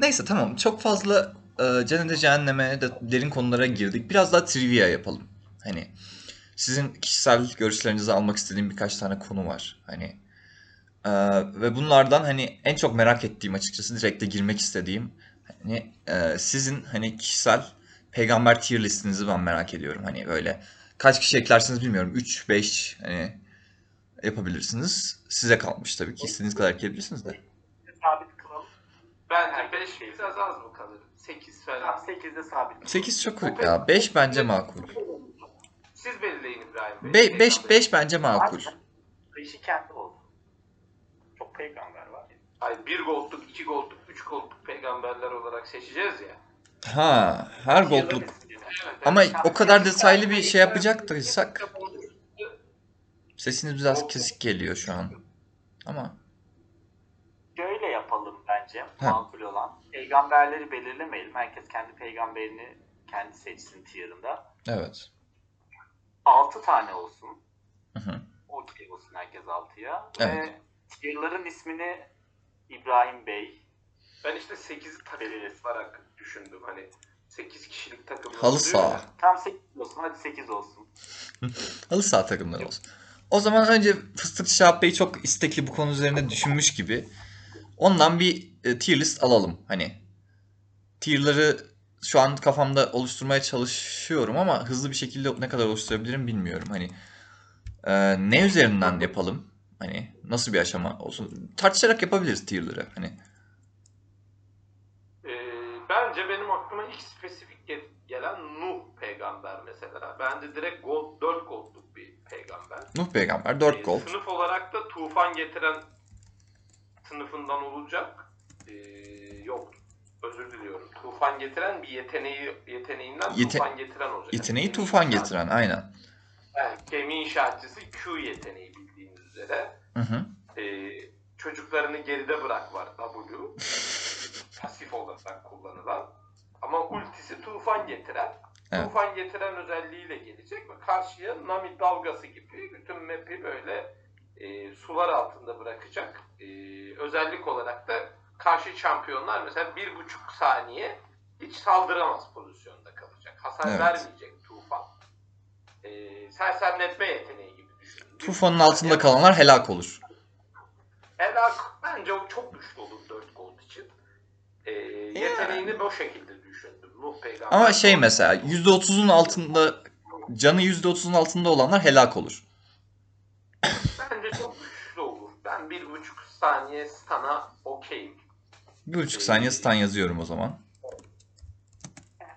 Neyse tamam çok fazla e, Cennete Cehennem'e de derin konulara girdik. Biraz daha trivia yapalım. Hani sizin kişisel görüşlerinizi almak istediğim birkaç tane konu var. Hani e, ve bunlardan hani en çok merak ettiğim açıkçası direkt de girmek istediğim hani e, sizin hani kişisel peygamber tier listinizi ben merak ediyorum. Hani böyle kaç kişi eklersiniz bilmiyorum. 3 5 hani yapabilirsiniz. Size kalmış tabii ki. istediğiniz kadar ekleyebilirsiniz de. Bence Herkes 5 şey- biraz az mı kalır? 8 Tamam falan. 8'de sabit. 8 çok ya 5 bence makul. Siz belirleyin İbrahim Bey. 5 5 5 bence makul. İşi kendi olsun. Çok peygamber var. Ay 1 goldluk, 2 goldluk, 3 goldluk peygamberler olarak seçeceğiz ya. Ha, her goldluk. Evet, Ama o kadar detaylı bir şey yapacaktıysak sesiniz biraz kesik geliyor şu an. Ama bence Ha. makul olan. Peygamberleri belirlemeyelim. Herkes kendi peygamberini kendi seçsin tier'ında. evet. 6 tane olsun. Hı hı. Okey olsun herkes 6'ya. Evet. Ve tier'ların ismini İbrahim Bey. Ben işte 8'i takım olarak düşündüm. Hani 8 kişilik takım. Halı saha. Tam 8 olsun. Hadi 8 olsun. Halı saha takımları olsun. O zaman önce Fıstıkçı Şahap Bey çok istekli bu konu üzerine düşünmüş gibi. Ondan bir e, tier list alalım. Hani tier'ları şu an kafamda oluşturmaya çalışıyorum ama hızlı bir şekilde ne kadar oluşturabilirim bilmiyorum. Hani e, ne üzerinden yapalım? Hani nasıl bir aşama olsun? Tartışarak yapabiliriz tier'ları. Hani Ee, bence benim aklıma ilk spesifik ge- gelen Nuh peygamber mesela. Bence direkt gold, 4 goldluk bir peygamber. Nuh peygamber 4 Ee, gold. Sınıf olarak da tufan getiren sınıfından olacak. Ee, yok özür diliyorum. Tufan getiren bir yeteneği yeteneğinden Yete- tufan getiren olacak. Yeteneği tufan getiren aynen. Yani gemi inşaatçısı Q yeteneği bildiğiniz üzere. Hı hı. Ee, çocuklarını geride bırak var W. Pasif olarak kullanılan. Ama ultisi tufan getiren. Evet. Tufan getiren özelliğiyle gelecek ve karşıya Nami dalgası gibi bütün map'i böyle e, sular altında bırakacak. E, özellik olarak da karşı şampiyonlar mesela bir buçuk saniye hiç saldıramaz pozisyonda kalacak. Hasar Evet. vermeyecek tufan. E, sersemletme yeteneği gibi düşünün. Tufanın altında saniye- kalanlar helak olur. Helak bence o çok güçlü olur 4 gold için. Ee, yeteneğini bu şekilde düşündüm. Nuh peygamber. Ama şey mesela %30'un altında canı %30'un altında olanlar helak olur. Bence çok güçlü olur. Ben bir buçuk saniye stana okeyim. Bir buçuk saniye stun yazıyorum o zaman.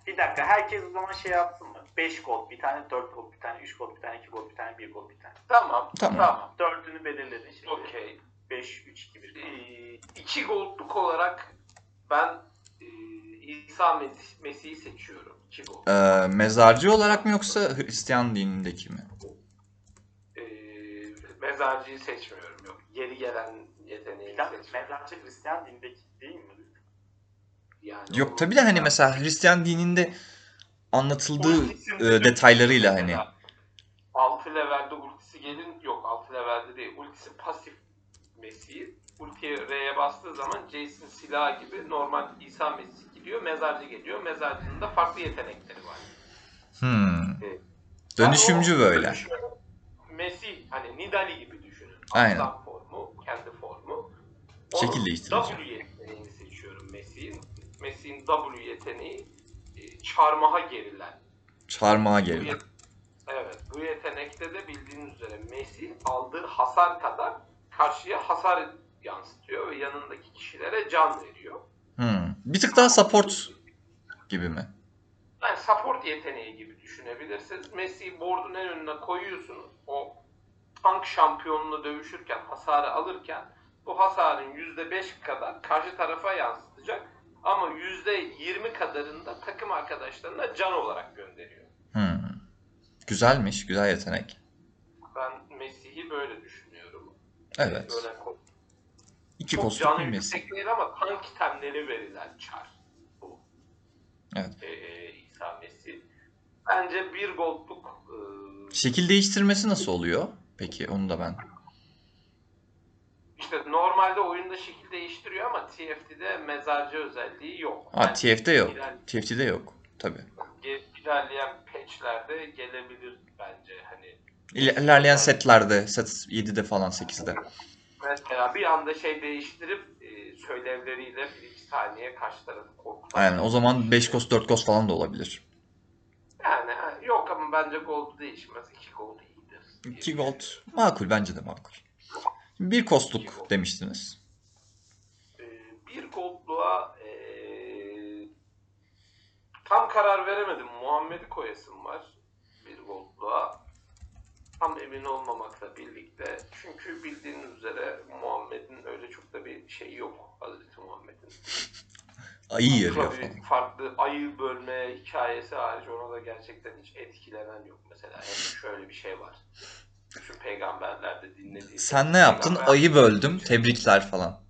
Bir dakika herkes o zaman şey yapsın mı? 5 gold bir tane, 4 gold bir tane, 3 gold bir tane, 2 gold bir tane, 1 gold bir tane. Tamam. Tamam. Tamam. Dördünü belirledin şimdi. Okey. 5, 3, 2, 1. Ee, iki goldluk olarak ben e, İsa Mes- Mesih'i seçiyorum. 2 gold. Ee, mezarcı olarak mı yoksa Hristiyan dinindeki mi? Ee, mezarcıyı seçmiyorum. Yok. Geri gelen yeteneği mezarcı Hristiyan dindeki değil mi? Yani Yok tabii de hani mesela Hristiyan dininde anlatıldığı e, detaylarıyla hani. 6 levelde ultisi gelin yok 6 levelde değil ultisi pasif Mesih ultiye R'ye bastığı zaman Jason silah gibi normal İsa Mesih gidiyor mezarcı geliyor mezarcının da farklı yetenekleri var. Hmm. Evet. Dönüşümcü Yani böyle. dönüşüm- Mesih hani Nidali gibi düşünün. Aynen. Aslan. Şekil değiştirici. W yeteneğini seçiyorum Mesih'in. Mesih'in W yeteneği e, çarmıha gerilen. Çarmıha yet- Evet, bu yetenekte de bildiğiniz üzere Messi aldığı hasar kadar karşıya hasar yansıtıyor ve yanındaki kişilere can veriyor. Hmm. Bir tık daha support gibi mi? Yani support yeteneği gibi düşünebilirsiniz. Messi'yi board'un en önüne koyuyorsunuz. O tank şampiyonunu dövüşürken, hasarı alırken bu hasarın %5 kadar karşı tarafa yansıtacak. Ama %20 kadarında takım arkadaşlarına can olarak gönderiyor. Hmm. Güzelmiş, güzel yetenek. Ben Messi'yi böyle düşünüyorum. Evet. Böyle İki Çok kostüm Messi. yüksek değil ama tank itemleri verilen çar. Bu. Evet. Ee, İsa Messi. Bence bir goldluk e, Şekil değiştirmesi nasıl oluyor? Peki onu da ben. İşte normalde oyunda şekil değiştiriyor ama TFT'de mezarcı özelliği yok. Ha Yani TF'de yok. iler- TFT'de yok. Tabii. ge- ilerleyen patchlerde gelebilir bence hani İler- İlerleyen setlerde, set 7'de falan 8'de. mesela bir anda şey değiştirip e, söylevleriyle bir iki saniye karşı tarafı korkutmak. Aynen o zaman 5 kos 4 kos falan da olabilir. Yani yok ama bence gold değişmez. 2 gold iyidir. 2 gold makul bence de makul. Bir kostluk demiştiniz. Ee, bir goldluğa e, tam karar veremedim. Muhammed'i koyasım var. Bir goldluğa. Tam emin olmamakla birlikte. Çünkü bildiğiniz üzere Muhammed'in öyle çok da bir şeyi yok. Hazreti Muhammed'in. Ayı yarıyor falan. farklı ayı bölme hikayesi hariç ona da gerçekten hiç etkilenen yok mesela. Hem şöyle bir şey var. Bütün peygamberlerde dinlediği. Sen ne yaptın? Ayı böldüm. Tebrikler falan.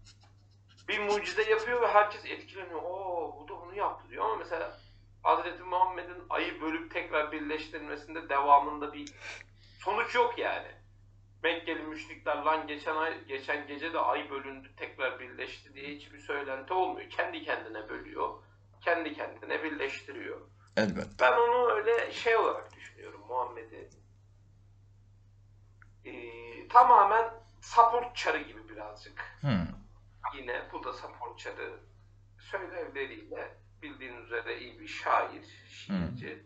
bir mucize yapıyor ve herkes etkileniyor. Oo bu da onu yaptı diyor ama mesela Hazreti Muhammed'in ayı bölüp tekrar birleştirilmesinde devamında bir sonuç yok yani. Mekkeli müşrikler lan geçen ay geçen gece de ay bölündü tekrar birleşti diye hiçbir söylenti olmuyor. Kendi kendine bölüyor. Kendi kendine birleştiriyor. Elbet. Ben onu öyle şey olarak düşünüyorum Muhammed'i. Ee, tamamen support çarı gibi birazcık Hmm. yine bu da support çarı söylevleriyle bildiğiniz üzere iyi bir şair, şiirci.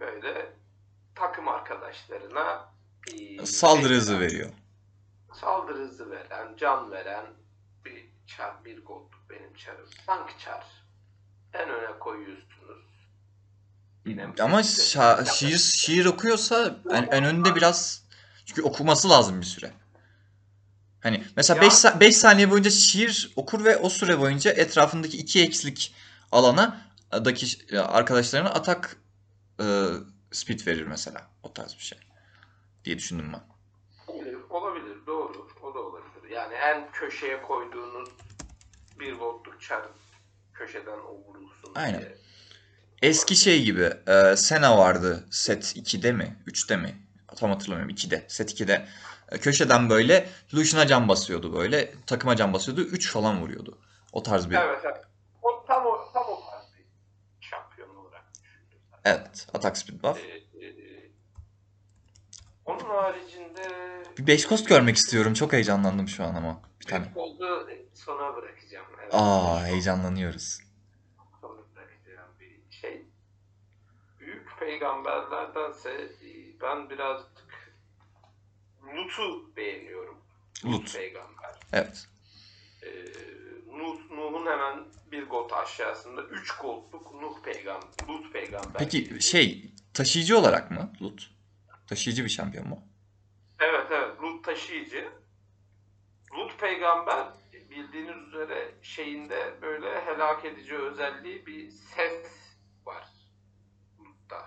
Böyle takım arkadaşlarına e, Saldırı hızı veriyor. Saldırı hızı veren, can veren bir çar, bir goldluk benim çarım. Tank çar. En öne koyuyorsunuz. Yine Ama şa- şiir şiir okuyorsa en, en önünde biraz çünkü okuması lazım bir süre. Hani mesela Ya- 5 saniye boyunca şiir okur ve o süre boyunca etrafındaki iki ekslik alana daki arkadaşlarına atak e, speed verir mesela. O tarz bir şey. Diye düşündüm ben. Olabilir, olabilir, doğru. O da olabilir. Yani en köşeye koyduğunuz bir goldluk çar köşeden o vurulsun Aynen. diye. Eski şey gibi e, Sena vardı set 2'de mi? 3'te mi? Tam hatırlamıyorum 2'de. Set 2'de. E, köşeden böyle Lucian'a can basıyordu böyle. Takıma can basıyordu. 3 falan vuruyordu. O tarz bir. Evet, evet. O tam o tam o tarz bir şampiyon olarak düşündüm. ben. Evet. Atak speed buff. Ee, e, onun haricinde Bir 5 cost görmek istiyorum. Çok heyecanlandım şu an ama. Bir tane. Futbolda sona bırakacağım. Evet. Aa heyecanlanıyoruz. Sona bırakacağım bir şey. Büyük peygamberlerdense ben birazcık Lut'u beğeniyorum. Lut. peygamber. Evet. Ee, Nuh, Nuh'un hemen bir got aşağısında 3 gotluk Nuh peygamber, Lut peygamber. Peki şey taşıyıcı olarak mı Lut? Taşıyıcı bir şampiyon mu? Evet evet Lut taşıyıcı. Lut peygamber bildiğiniz üzere şeyinde böyle helak edici özelliği bir ses var Lut'ta.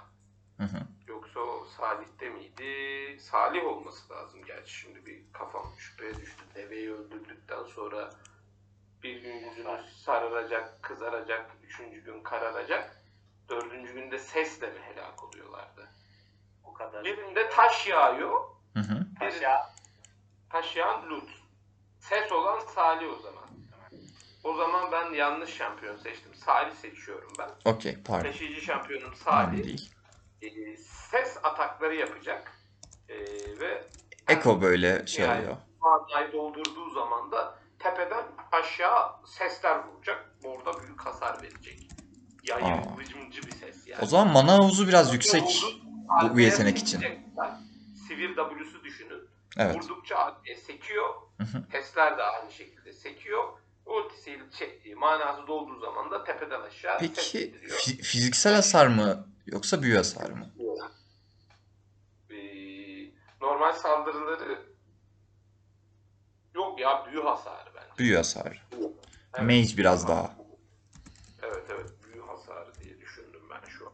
Hı hı. Yoksa o Salih'te miydi? Salih olması lazım gerçi şimdi bir kafam şüpheye düştü. Deveyi öldürdükten sonra bir gün yüzünü sararacak, kızaracak, üçüncü gün kararacak. Dördüncü günde sesle mi helak oluyorlardı? O kadar. Birinde taş yağıyor, Hı hı. Taş yağan Lut. Ses olan Salih o zaman. O zaman ben yanlış şampiyon seçtim. Salih seçiyorum ben. Okey pardon. Taşıyıcı şampiyonum Salih. değil. Ee, ses atakları yapacak. Ee, ve Eko böyle şey Yani. oluyor. doldurduğu zaman da tepeden aşağı sesler vuracak. Orada büyük hasar verecek. Aa. vıcımcı bir ses yani. O zaman mana havuzu biraz yüksek Vurdu- bu yetenek için. Sivir W'su düşünün. Evet. Vurdukça AD'ye sekiyor. Testler de aynı şekilde sekiyor. Ultisiyle şey, manası dolduğu zaman da tepeden aşağı Peki fi- fiziksel hasar mı yoksa büyü hasarı mı? Normal saldırıları yok ya büyü hasarı bence. Büyü hasarı. Evet. Mage biraz daha. Evet evet büyü hasarı diye düşündüm ben şu an.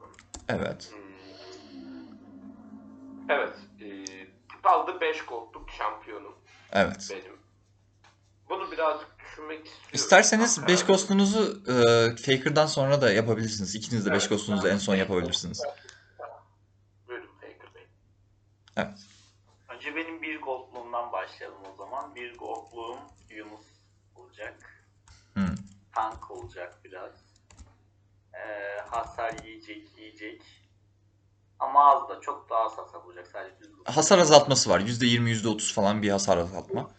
Evet. Hmm. Evet. E, kaldı 5 goldluk şampiyonum Evet. benim. Bunu birazcık düşünmek istiyorum. İsterseniz Ama 5 karar- costunuzu e, Faker'dan sonra da yapabilirsiniz. İkiniz de 5 Evet. costunuzu en son yapabilirsiniz. Buyurun Faker Bey. Evet. Önce benim bir goldluğum goldluğumdan başlayalım o zaman. Bir goldluğum Yunus olacak. Hmm. Tank olacak biraz. Ee, hasar yiyecek, yiyecek. Ama az da çok daha az hasar olacak. Sadece. Hasar azaltması var. %20, %30 falan bir hasar azaltma.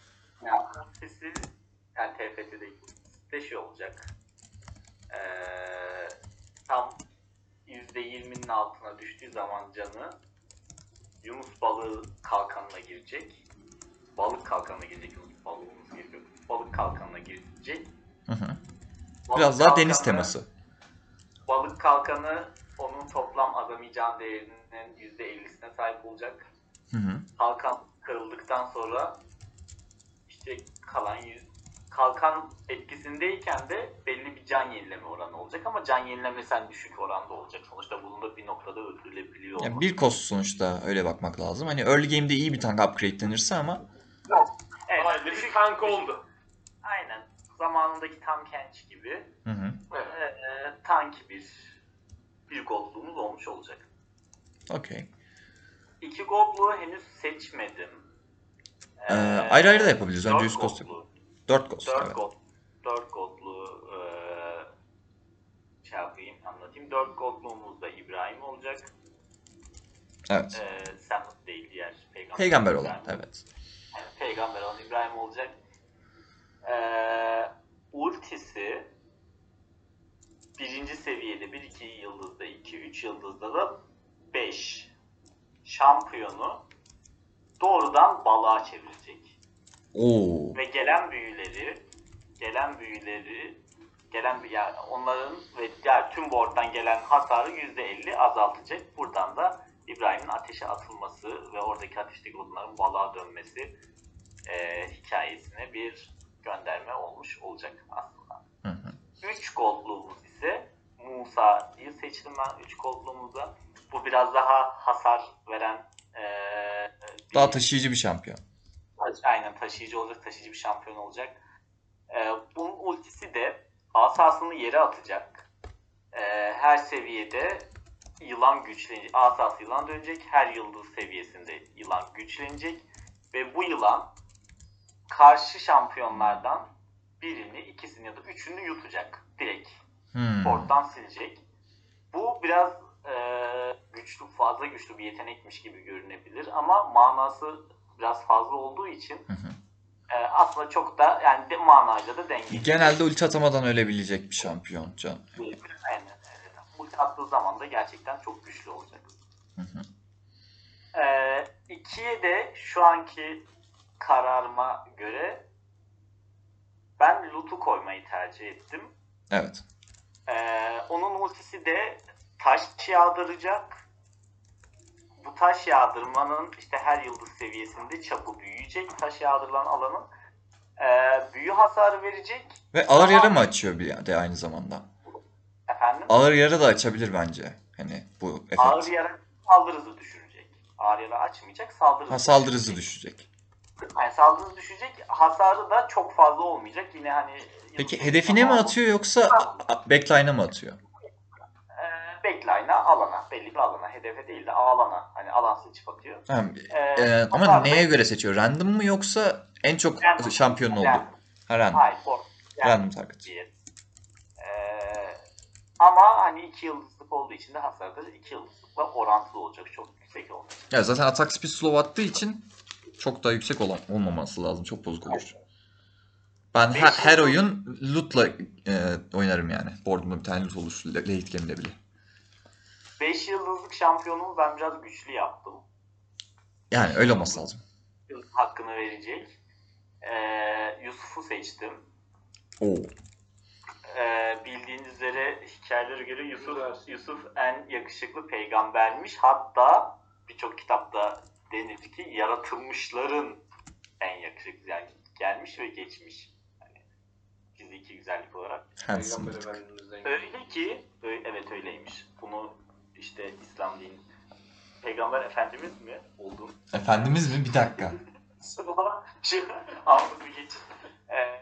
Yani sesi yani TFT değil. De şey olacak. Ee, tam %20'nin altına düştüğü zaman canı Yunus balığı kalkanına girecek. Balık kalkanına girecek. Yunus balığımız giriyor. Balık kalkanına girecek. Hı hı. Balık Biraz daha deniz teması. Balık kalkanı onun toplam azami can değerinin %50'sine sahip olacak. Hı hı. kalkan kırıldıktan sonra işte kalan kalkan etkisindeyken de belli bir can yenileme oranı olacak ama can yenileme sen düşük oranda olacak. Sonuçta bulunduğu bir noktada öldürülebiliyor. Yani olmak. bir cost sonuçta öyle bakmak lazım. Hani early game'de iyi bir tank upgrade denirse ama evet, Aile bir düşük- tank düşük- oldu. Aynen. Zamanındaki tam Kench gibi hı hı. Evet. e, tank bir bir goldluğumuz olmuş olacak. Okey. İki goldluğu henüz seçmedim. Ee, ayrı ayrı da yapabiliriz. Önce 100 cost goldluğu. 4 cost 4 evet. gold, 4 goldlu eee şey yapayım anlatayım. 4 goldluğumuz da İbrahim olacak. Evet. Eee sen değil diğer peygamber. Peygamber olan İbrahim. evet. Yani peygamber olan İbrahim olacak. Eee ultisi birinci seviyede 1 2 yıldızda 2 3 yıldızda da 5 şampiyonu doğrudan balığa çevirecek. Oo. ve gelen büyüleri gelen büyüleri gelen yani onların ve diğer tüm board'dan gelen hasarı %50 azaltacak. Buradan da İbrahim'in ateşe atılması ve oradaki ateşteki odunların balığa dönmesi e, hikayesine bir gönderme olmuş olacak aslında. Hı hı. 3 goldluğumuz ise Musa'yı seçtim ben 3 goldluğumuzda. Bu biraz daha hasar veren e, bir- Daha taşıyıcı bir şampiyon. Aynen taşıyıcı olacak, taşıyıcı bir şampiyon olacak. Ee, bunun ultisi de asasını yere atacak. Ee, her seviyede yılan güçlenecek. Asası yılan dönecek. Her yıldız seviyesinde yılan güçlenecek. Ve bu yılan karşı şampiyonlardan birini, ikisini ya da üçünü yutacak. Direkt Hmm. porttan silecek. Bu biraz e, güçlü, fazla güçlü bir yetenekmiş gibi görünebilir ama manası biraz fazla olduğu için Hı hı. e, aslında çok da yani de, manayla da dengeli. Genelde ulti atamadan ölebilecek bir şampiyon can. Aynen. Evet. Ulti attığı zaman da gerçekten çok güçlü olacak. Hı hı. E, ikiye de şu anki kararıma göre ben Lut'u koymayı tercih ettim. Evet. Ee, onun ultisi de taş yağdıracak. Bu taş yağdırmanın işte her yıldız seviyesinde çapı büyüyecek. Taş yağdırılan alanın ee, büyü hasarı verecek. Ve ağır yara mı açıyor bir de aynı zamanda? Efendim Ağır yara da açabilir bence. Hani bu ağır efekt. yara saldırı hızı düşürecek. Ağır yara açmayacak saldırı Ha, hızı saldırı hızı düşecek. Yani saldırı düşecek. Hasarı da çok fazla olmayacak. Yine hani Peki hedefine mi atıyor yoksa backline'a mı atıyor? Backline'a alana belli bir alana hedefe değil de alana hani alan seçip atıyor. Ha, Ee, e, ama hasar- neye göre seçiyor? Random mı yoksa en çok Random. şampiyonun olduğu? Random. Ha random. Hayır, for, Random target. bir. Ee, ama hani iki yıldızlık olduğu için de hasarı da iki yıldızlıkla orantılı olacak. Çok yüksek olacak. Ya zaten atak speed slow attığı için çok daha yüksek olan, olmaması lazım. Çok bozuk olur. Ben her, her oyun loot'la e, oynarım yani. Board'umda bir tane loot olur late game'de bile. Beş yıldızlık şampiyonumu ben biraz güçlü yaptım. Yani öyle olması lazım. Hakkını verecek. Ee, Yusuf'u seçtim. Oo. Ee, bildiğiniz üzere hikayelere göre Yusuf Güzel. Yusuf en yakışıklı peygambermiş. Hatta birçok kitapta denir ki yaratılmışların en yakışıklı yani gelmiş ve geçmiş. Hani fiziki güzellik olarak. Handsome. Öyle ki ö- evet öyleymiş. Bunu işte İslam din Peygamber Efendimiz mi oldun? Efendimiz mi? Bir dakika. Şu bir geç. Ee,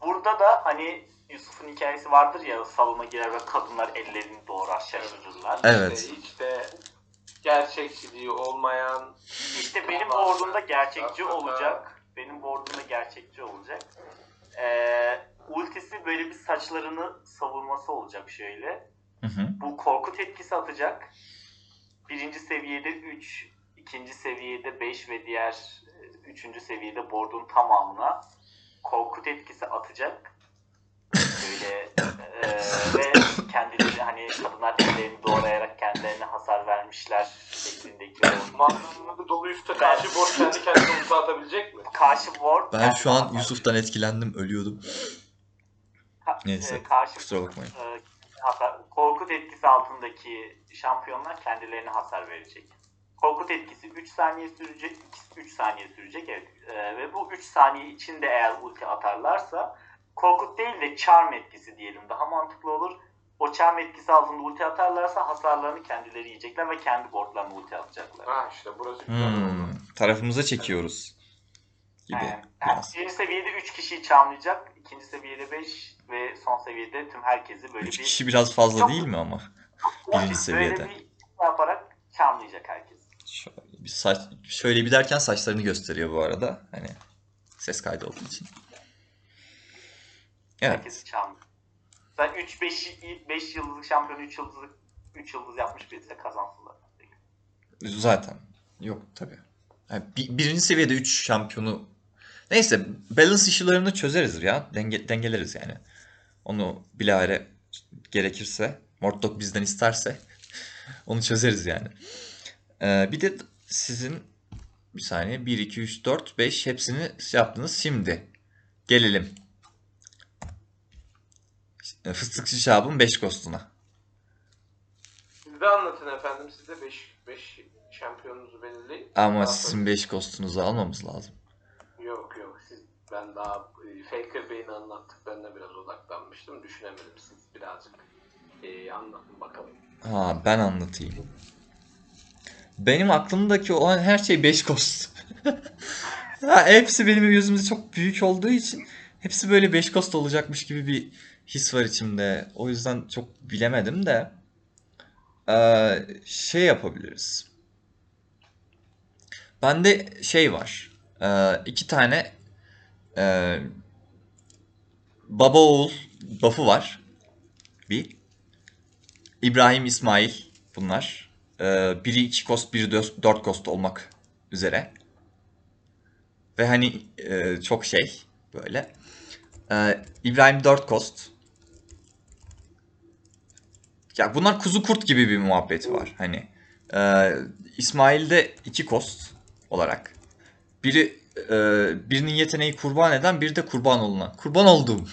burada da hani Yusuf'un hikayesi vardır ya salona girer ve kadınlar ellerini doğrar şaşırırlar. Evet. İşte hiç de gerçekçiliği olmayan İşte benim sonra gerçekçi aslında- olacak. Benim board'umda gerçekçi olacak. Ee, ultisi böyle bir saçlarını savurması olacak şöyle. Hı hı. Bu korkut etkisi atacak. Birinci seviyede 3, ikinci seviyede 5 ve diğer e, üçüncü seviyede board'un tamamına korkut etkisi atacak. Böyle e, ve kendileri hani kadınlar ellerini doğrayarak kendilerine hasar vermişler şeklindeki o Manzarının dolu üstte karşı borç kendi kendine ulti atabilecek mi? karşı ward Ben şu an Yusuf'tan etkilendim. Ölüyordum. Ka- Neyse, e, karşı kusura bakmayın. e, hasar, korkut etkisi altındaki şampiyonlar kendilerine hasar verecek. Korkut etkisi 3 saniye sürecek, 3 saniye sürecek evet. E, ve bu 3 saniye içinde eğer ulti atarlarsa korkut değil de charm etkisi diyelim daha mantıklı olur. O charm etkisi altında ulti atarlarsa hasarlarını kendileri yiyecekler ve kendi boardlarına ulti atacaklar. Ha işte burası güzel oldu. Hmm, tarafımıza çekiyoruz. Gibi. Yani, yani birinci seviyede 3 kişiyi charmlayacak, ikinci seviyede 5 ve son seviyede tüm herkesi böyle 3 bir kişi biraz fazla Çok- değil mi ama? Böyle birinci seviyede. bir şey yaparak charmlayacak herkes. Şöyle bir saç şöyle bir derken saçlarını gösteriyor bu arada. Hani ses kaydı olduğu için. Evet. Herkesi charmlayacak. Sen 3 5 5 yıldızlık şampiyon 3 yıldızlık 3 yıldız yapmış birisi de kazansınlar. Zaten. Yok tabii. Yani bir- birinci seviyede 3 şampiyonu Neyse balance işlerini çözeriz ya. Denge, dengeleriz yani. Onu bilahare gerekirse Mortdog bizden isterse onu çözeriz yani. Ee, bir de sizin bir saniye 1 2 3 4 5 hepsini yaptınız. Şimdi gelelim. Fıstıkçı Şahab'ın 5 kostuna. Siz de anlatın efendim. Siz de 5 5 şampiyonunuzu belirleyin. Ama Daha sizin 5 kostunuzu almamız lazım. sonra- Yok yok. Siz ben daha e, Faker Bey'in anlattıklarına biraz odaklanmıştım. Düşünemedim. Siz birazcık e, anlatın bakalım. Ha ben anlatayım. Benim aklımdaki olan her şey 5 kost. ha, hepsi benim gözümde çok büyük olduğu için hepsi böyle 5 kost olacakmış gibi bir his var içimde. O yüzden çok bilemedim de Ee, şey yapabiliriz. Bende şey var. Ee, iki tane e, baba oğul buff'ı var. Bir. İbrahim İsmail bunlar. Ee, biri 2 kost, biri 4 kost olmak üzere. Ve hani e, çok şey böyle. Ee, İbrahim 4 kost. Ya bunlar kuzu kurt gibi bir muhabbeti var. Hani e, İsmail'de 2 kost olarak. Biri e, birinin yeteneği kurban eden, biri de kurban olunan. Kurban olduğum.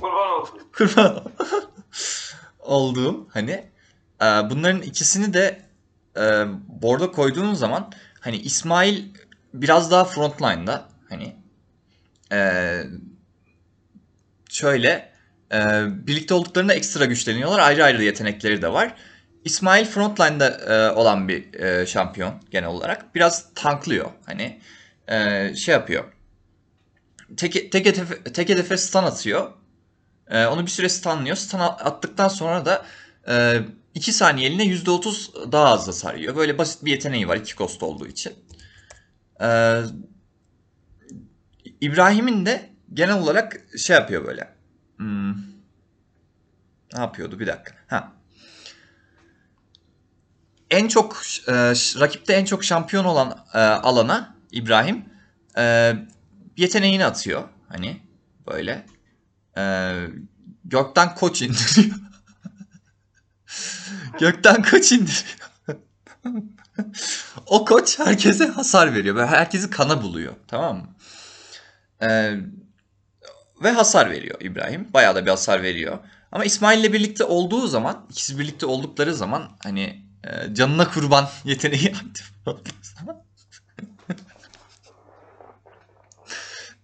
Kurban olsun. kurban olduğum hani e, bunların ikisini de e, board'a koyduğun zaman hani İsmail biraz daha frontline'da hani e, şöyle e, birlikte olduklarında ekstra güçleniyorlar. Ayrı ayrı yetenekleri de var. İsmail frontline'da e, olan bir e, şampiyon genel olarak. Biraz tanklıyor. Hani e, şey yapıyor. Tek, tek, hedefe, tek hedefe stun atıyor. Ee, onu bir süre stunlıyor. Stun attıktan sonra da 2 saniyeliğine %30 daha az hasar yiyor. Böyle basit bir yeteneği var 2 cost olduğu için. Ee, İbrahim'in de genel olarak şey yapıyor böyle. Hmm. Ne yapıyordu bir dakika. Ha. En çok e, rakipte en çok şampiyon olan e, alana İbrahim e, yeteneğini atıyor. Hani böyle. Ee, gökten koç indiriyor. gökten koç indiriyor. o koç herkese hasar veriyor. Böyle herkesi kana buluyor. Tamam mı? Ee, ve hasar veriyor İbrahim. Bayağı da bir hasar veriyor. Ama İsmail ile birlikte olduğu zaman, ikisi birlikte oldukları zaman hani e, canına kurban yeteneği aktif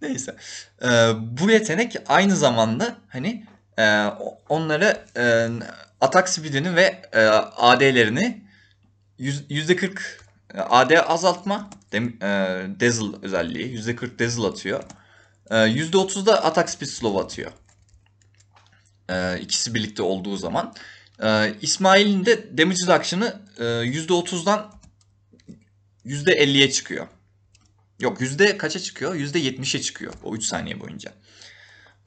Neyse. Ee, bu yetenek aynı zamanda hani e, onlara e, atak speedini ve e, AD'lerini %40 AD azaltma dem, e, Dazzle özelliği %40 Dazzle atıyor. E, %30 da atak speed slow atıyor. E, ikisi birlikte olduğu zaman. Ee, İsmail'in de damage reduction'ı e, %30'dan %50'ye çıkıyor. Yok yüzde kaça çıkıyor? %70'e çıkıyor o 3 saniye boyunca.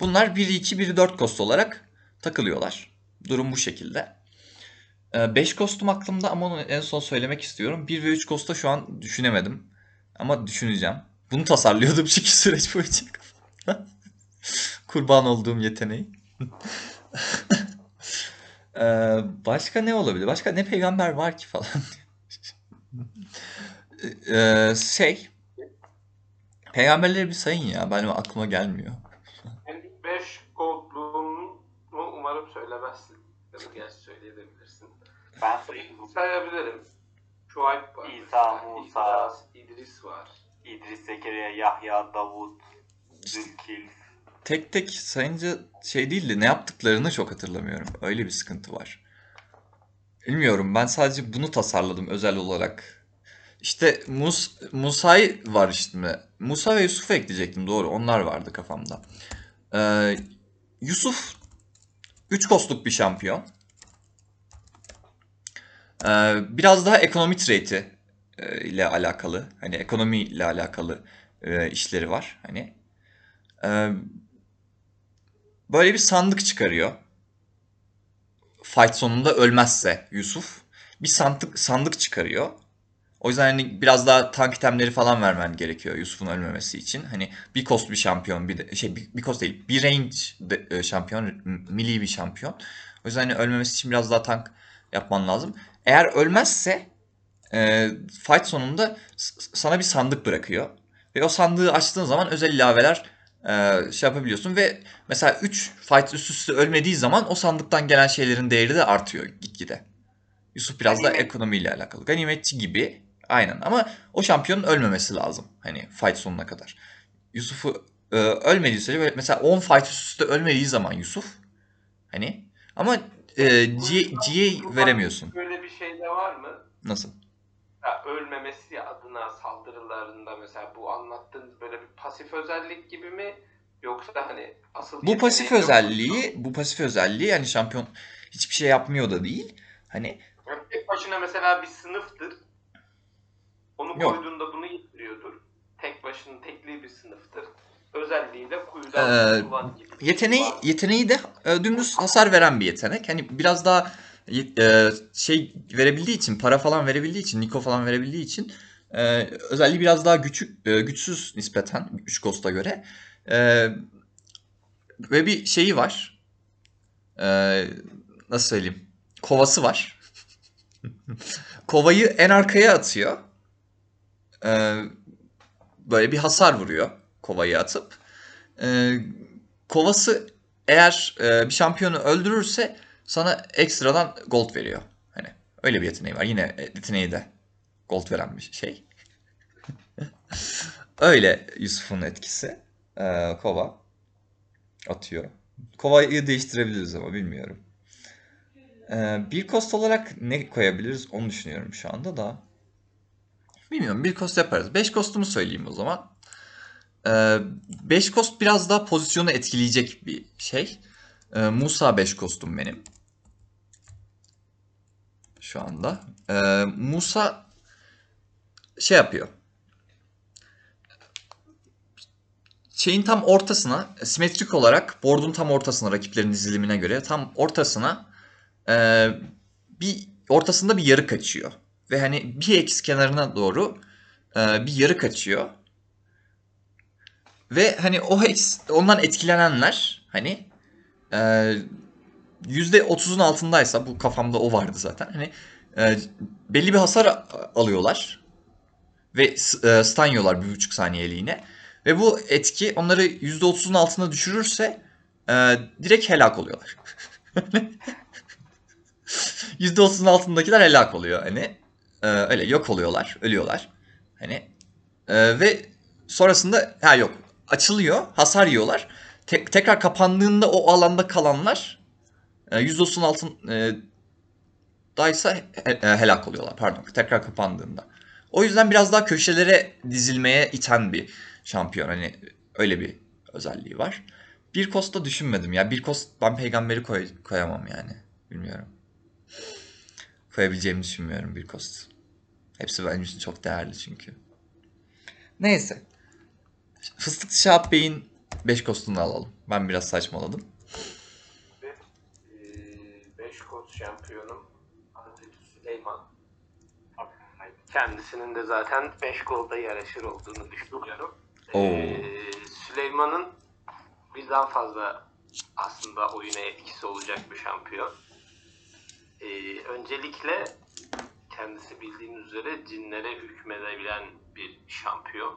Bunlar 1 2 1 4 cost olarak takılıyorlar. Durum bu şekilde. 5 kostum aklımda ama onu en son söylemek istiyorum. 1 ve 3 kosta şu an düşünemedim. Ama düşüneceğim. Bunu tasarlıyordum çünkü süreç boyunca. Kurban olduğum yeteneği. Ee, başka ne olabilir? Başka ne peygamber var ki falan. ee, şey. Peygamberleri bir sayın ya. Benim aklıma gelmiyor. Yani 5 goldluğunu umarım söylemezsin. Ya da gerçi söyleyebilirsin. Ben sayayım. Sayabilirim. Şuayb var. İsa, Musa. İdris, İdris var. İdris Zekeriya, Yahya, Davut, Zülkifl. Tek tek sayınca şey değildi. Ne yaptıklarını çok hatırlamıyorum. Öyle bir sıkıntı var. Bilmiyorum. Ben sadece bunu tasarladım özel olarak. İşte Mus Musa'yı var işte. Musa ve Yusuf'u ekleyecektim doğru. Onlar vardı kafamda. Ee, Yusuf 3 kostluk bir şampiyon. Ee, biraz daha ekonomi trade'i e, ile alakalı. Hani ekonomi ile alakalı e, işleri var. Hani e, böyle bir sandık çıkarıyor. Fight sonunda ölmezse Yusuf bir sandık sandık çıkarıyor. O yüzden hani biraz daha tank itemleri falan vermen gerekiyor Yusuf'un ölmemesi için. Hani bir cost bir şampiyon, bir de, şey bir, bir cost değil, bir range de, e, şampiyon, milli bir şampiyon. O yüzden hani ölmemesi için biraz daha tank yapman lazım. Eğer ölmezse e, fight sonunda sana bir sandık bırakıyor. Ve o sandığı açtığın zaman özel ilaveler e, şey yapabiliyorsun ve mesela 3 fight üst üste ölmediği zaman o sandıktan gelen şeylerin değeri de artıyor gitgide. Yusuf biraz da ekonomiyle alakalı. Ganimetçi gibi aynen ama o şampiyonun ölmemesi lazım. Hani fight sonuna kadar. Yusuf'u e, ölmediği sürece böyle mesela 10 fight üst üste ölmediği zaman Yusuf hani ama e, G, G'ye veremiyorsun. Böyle bir şey de var mı? Nasıl? Ölmemesi adına saldırılarında mesela bu anlattığınız böyle bir pasif özellik gibi mi? Yoksa hani asıl Bu pasif yok mu? özelliği, bu pasif özelliği yani şampiyon hiçbir şey yapmıyor da değil. Hani tek başına mesela bir sınıftır. Onu Yok. koyduğunda bunu getiriyordur. Tek başına tekli bir sınıftır. Özelliğiyle kuyudan Ee, gibi. yeteneği yeteneği de e, dümdüz hasar veren bir yetenek. Hani biraz daha e, şey verebildiği için, para falan verebildiği için, Niko falan verebildiği için e, özelliği biraz daha küçük, e, güçsüz nispeten 3 Ghost'a göre. E, ve bir şeyi var. Nasıl söyleyeyim? Kovası var. Kovayı en arkaya atıyor. Böyle bir hasar vuruyor kovayı atıp. Kovası eğer bir şampiyonu öldürürse sana ekstradan gold veriyor. Hani öyle bir yeteneği var. Yine yeteneği de gold veren bir şey. öyle Yusuf'un etkisi. E, kova atıyor. Kovayı değiştirebiliriz ama bilmiyorum. E, bir kost olarak ne koyabiliriz onu düşünüyorum şu anda da. Bilmiyorum bir kost yaparız. 5 kostumu söyleyeyim o zaman. 5 kost biraz daha pozisyonu etkileyecek bir şey. Ee, Musa 5 kostum benim. Şu anda. Ee, Musa şey yapıyor. Şeyin tam ortasına, simetrik olarak board'un tam ortasına, rakiplerin dizilimine göre tam ortasına e, bir ortasında bir yarık açıyor. Ve hani bir eks kenarına doğru e, bir yarık açıyor. Ve hani o hex, ondan etkilenenler hani e, %30'un altındaysa bu kafamda o vardı zaten. Hani e, belli bir hasar alıyorlar ve e, stun yiyorlar bir buçuk saniyeliğine. Ve bu etki onları yüzde 30'un altına düşürürse e, direkt helak oluyorlar. Yüzde 30'un altındakiler helak oluyor hani. E, öyle yok oluyorlar, ölüyorlar. Hani e, ve sonrasında ha yok açılıyor, hasar yiyorlar. Tek, tekrar kapandığında o alanda kalanlar e, %30'un altın e, daysa e, helak oluyorlar. Pardon. Tekrar kapandığında. O yüzden biraz daha köşelere dizilmeye iten bir şampiyon. Hani öyle bir özelliği var. Bir kosta düşünmedim ya. Bir kost ben peygamberi koy, koyamam yani. Bilmiyorum. koyabileceğimi düşünmüyorum bir kost. Hepsi benim için çok değerli çünkü. Neyse. Fıstık Şahap Bey'in 5 kostunu alalım. Ben biraz saçmaladım. 5 kod şampiyonum Hazreti Süleyman. Kendisinin de zaten 5 golda yaraşır olduğunu düşünüyorum. Oo. Ee, Süleyman'ın birden fazla aslında oyuna etkisi olacak bir şampiyon. Ee, öncelikle kendisi bildiğiniz üzere cinlere hükmedebilen bir şampiyon.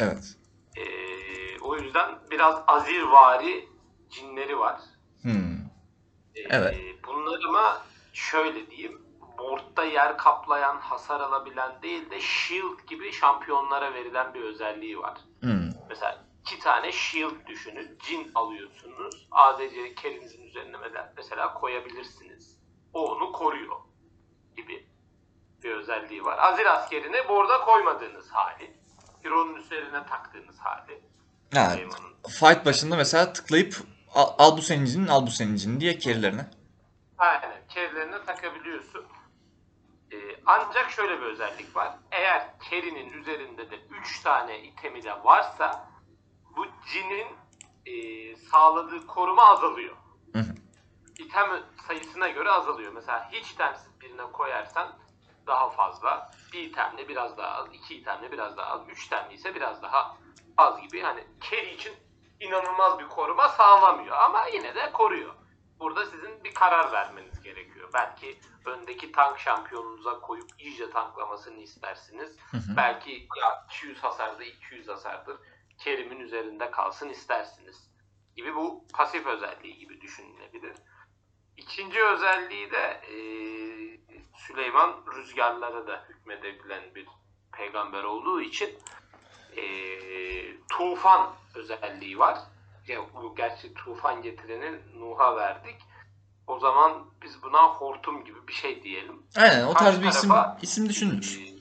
Evet. Ee, o yüzden biraz azirvari cinleri var. Hmm. Ee, Evet. Bunlar ama şöyle diyeyim. Board'da yer kaplayan, hasar alabilen değil de shield gibi şampiyonlara verilen bir özelliği var. Hmm. Mesela iki tane shield düşünün. Cin alıyorsunuz. ADC kerinizin üzerine mesela- koyabilirsiniz. O onu koruyor gibi bir özelliği var. Azir askerini board'a koymadığınız hali. Hero'nun üzerine taktığınız hali. Ha, Süleyman'ın. fight başında mesela tıklayıp al, al bu senin cinin, al bu senin cinin diye kerilerine. Aynen. Kerilerine takabiliyorsun. Ancak şöyle bir özellik var. Eğer kerinin üzerinde de 3 tane itemi de varsa bu cinin e, sağladığı koruma azalıyor. Hı hı. İtem sayısına göre azalıyor. Mesela hiç itemsiz birine koyarsan daha fazla. Bir itemle biraz daha az. iki itemle biraz daha az. Üç itemli ise biraz daha az gibi. Hani carry için inanılmaz bir koruma sağlamıyor. Ama yine de koruyor. Burada sizin bir karar vermeniz gerekiyor. Belki öndeki tank şampiyonunuza koyup iyice tanklamasını istersiniz. hı. Belki ya 200 hasarda 200 hasardır. Kerim'in üzerinde kalsın istersiniz. Gibi bu pasif özelliği gibi düşünülebilir. İkinci özelliği de e, Süleyman rüzgarlara da hükmedebilen bir peygamber olduğu için e, tufan özelliği var. Ya, bu gerçi tufan getireni Nuh'a verdik. O zaman biz buna hortum gibi bir şey diyelim. Aynen o tarz bir Karşı isim tarafa- isim düşünülür. Ee,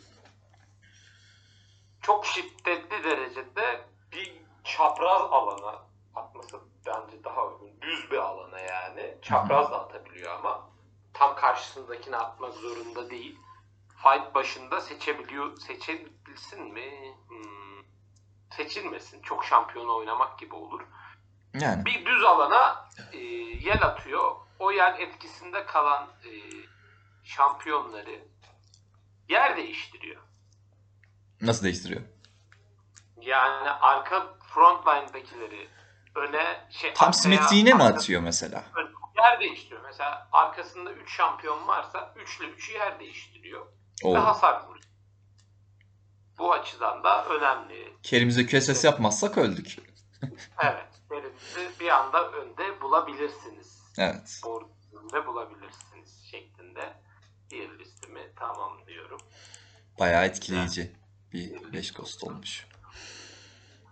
çok şiddetli derecede bir çapraz alana atması bence daha uygun. Düz bir alana yani. Çapraz da atabiliyor ama tam karşısındakine atmak zorunda değil. Fight başında seçebiliyor. Seçebilsin mi? Hmm. Seçilmesin. Çok şampiyonu oynamak gibi olur. Yani Bir düz alana e, yel atıyor. O yer etkisinde kalan e, şampiyonları yer değiştiriyor. nasıl değiştiriyor? Yani arka frontline'dakileri öne şey Tam simetriğine mi atıyor mesela? Yer değiştiriyor. Mesela arkasında 3 şampiyon varsa 3 ile 3'ü yer değiştiriyor. Oo. Ve hasar vuruyor. Bu açıdan da önemli. Kerimize QSS yapmazsak öldük. Evet. Elinizi bir anda önde bulabilirsiniz. Evet. Önünde bulabilirsiniz şeklinde bir listemi tamamlıyorum. Bayağı etkileyici bir 5 kost olmuş.